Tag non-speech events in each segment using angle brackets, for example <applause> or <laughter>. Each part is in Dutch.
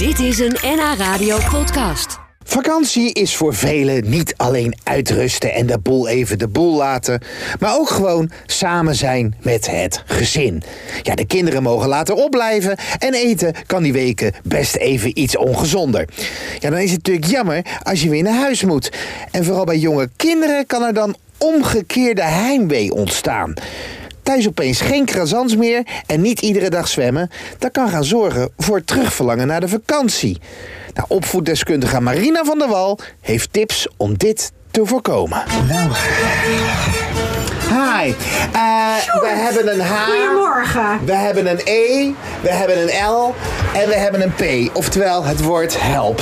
Dit is een NH Radio podcast. Vakantie is voor velen niet alleen uitrusten en de boel even de boel laten, maar ook gewoon samen zijn met het gezin. Ja, de kinderen mogen later opblijven en eten kan die weken best even iets ongezonder. Ja, dan is het natuurlijk jammer als je weer naar huis moet. En vooral bij jonge kinderen kan er dan omgekeerde heimwee ontstaan. Thuis opeens geen croissants meer en niet iedere dag zwemmen, dat kan gaan zorgen voor terugverlangen naar de vakantie. Nou, opvoeddeskundige Marina van der Wal heeft tips om dit te voorkomen. Nou. Hi. Eh, we hebben een H. Goedemorgen. We hebben een E. We hebben een L. En we hebben een P. Oftewel het woord help.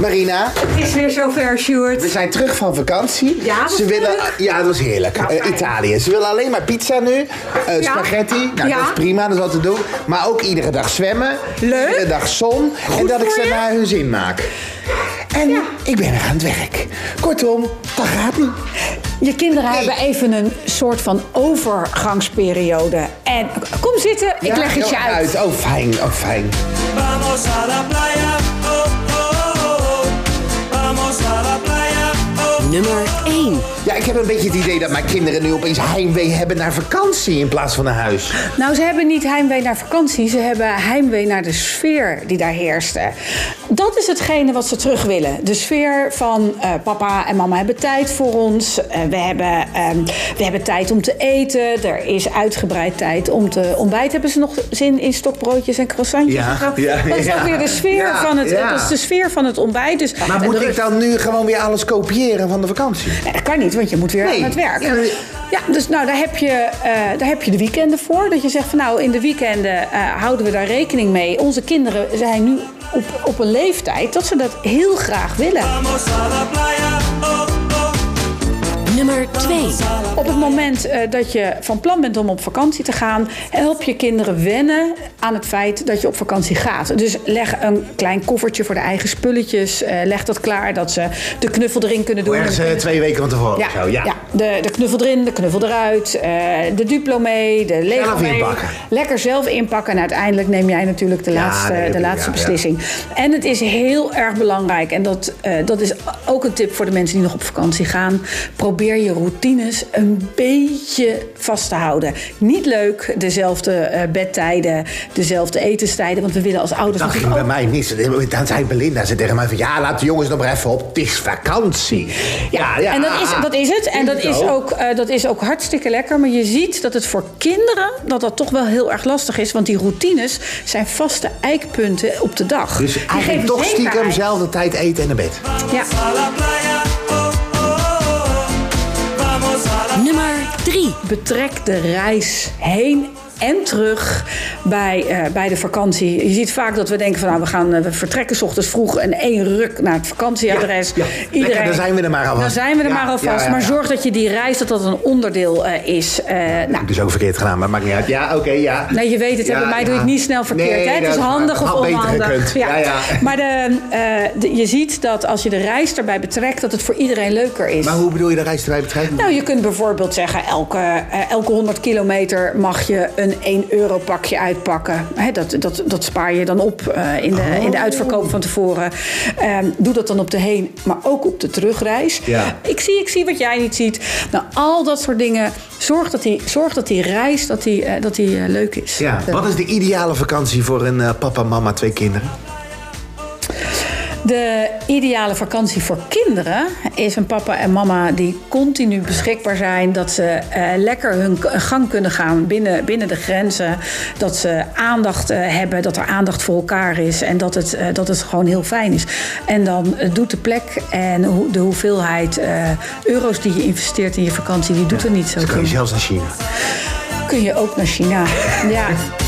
Marina, Het is weer zover, Sjoerd. we zijn terug van vakantie. Ja, Ze willen, leuk? ja, dat was heerlijk. Ja, Eh. Italië. Ze willen alleen maar pizza nu. Eh. Spaghetti. Nou, Ja. dat is prima, dat is wat te doen. Maar ook iedere dag zwemmen. Leuk. Iedere dag zon. en dat ik ze naar hun zin maak. En Ja. ik ben er aan het werk. Kortom, dat gaat niet. Je kinderen hebben even een soort van overgangsperiode. En kom zitten, ik Ja, leg het je heel uit. Oh, fijn. Oh, fijn. Vamos a la playa, Nummer 1. Ja, ik heb een beetje het idee dat mijn kinderen nu opeens heimwee hebben naar vakantie in plaats van naar huis. Nou, ze hebben niet heimwee naar vakantie. Ze hebben heimwee naar de sfeer die daar heerste. Dat is hetgene wat ze terug willen. De sfeer van eh, papa en mama hebben tijd voor ons. Eh, we, hebben, ehm, we hebben tijd om te eten. Er is uitgebreid tijd om te ontbijten. Hebben ze nog zin in stokbroodjes en croissantjes? Ja, en zo? ja, dat is ja. ook weer de sfeer, van, het, dat is de sfeer van het ontbijt. Dus, Maar moet ik dan nu gewoon weer alles kopiëren van de vakantie? Nee, dat kan niet, want je moet weer Nee. aan het werk. Ja, maar- Ja, dus nou, daar heb, je, eh, daar heb je de weekenden voor. Dat je zegt van nou, in de weekenden eh, houden we daar rekening mee. Onze kinderen zijn nu op, op een leeftijd dat ze dat heel graag willen. Het moment eh, dat je van plan bent om op vakantie te gaan, help je kinderen wennen aan het feit dat je op vakantie gaat. Dus leg een klein koffertje voor de eigen spulletjes. eh, leg dat klaar dat ze de knuffel erin kunnen doen. Ergens twee weken van tevoren Ja, zo, ja. ja. De, de knuffel erin, de knuffel eruit, eh, de Duplo mee, de Lego Zelf mee. inpakken. Lekker zelf inpakken en uiteindelijk neem jij natuurlijk de laatste, de laatste ja, beslissing. En het is heel erg belangrijk en dat, dat is ook een tip voor de mensen die nog op vakantie gaan. Probeer je routines een beetje vast te houden. Niet leuk, dezelfde eh, bedtijden, dezelfde etenstijden, want we willen als ouders Dat ging bij mij niet. Dan zei Belinda ze tegen mij van... Ja, laat de jongens nog maar even op. Het is vakantie. Ja, en dat is, dat is het. En dat is, ook, eh, dat is ook hartstikke lekker. Maar je ziet dat het voor kinderen dat dat toch wel heel erg lastig is. Want die routines zijn vaste eikpunten op de dag. Dus eigenlijk toch stiekem zekerheid. zelfde tijd eten en naar bed. Ja. 3. Betrek de reis heen en terug bij, eh, bij de vakantie. Je ziet vaak dat we denken van nou, we, gaan, eh, we vertrekken 's ochtends vroeg en één ruk naar het vakantieadres. Ja, ja. Lekker, dan zijn we er maar alvast. Dan zijn we er Ja, maar alvast. Maar zorg dat je die reis, dat dat een onderdeel eh, is. Nou, Dus ook verkeerd gedaan, maar maakt niet uit. Ja, oké, ja. Nee, je weet het, hè, bij mij doe je het niet snel verkeerd. Nee, hè? Het is handig of onhandig. Ja, ja. Maar de, eh, de- je ziet dat als je de reis erbij betrekt, dat het voor iedereen leuker is. Maar hoe bedoel je de reis erbij betrekken? Nou, je kunt bijvoorbeeld zeggen, elke, elke 100 kilometer mag je een 1 euro pakje uitpakken. Dat, dat, dat spaar je dan op eh, in, de, in de uitverkoop van tevoren. Ehm, doe dat dan op de heen, maar ook op de terugreis. Ja. Ik, zie, ik zie wat jij niet ziet. Nou, al dat soort dingen. Zorg dat die, zorg dat die reis dat die, eh, dat die, eh, leuk is. Ja, wat is de ideale vakantie voor een papa, mama, twee kinderen? De ideale vakantie voor kinderen is een papa en mama die continu beschikbaar zijn. Dat ze eh, lekker hun gang kunnen gaan binnen, binnen de grenzen. Dat ze aandacht eh, hebben, dat er aandacht voor elkaar is. En dat het, eh, dat het gewoon heel fijn is. En dan doet de plek en de hoeveelheid euro's die je investeert in je vakantie, die doet er niet zo Dan kan je toe. zelfs naar China. Kun je ook naar China. Ja. <laughs>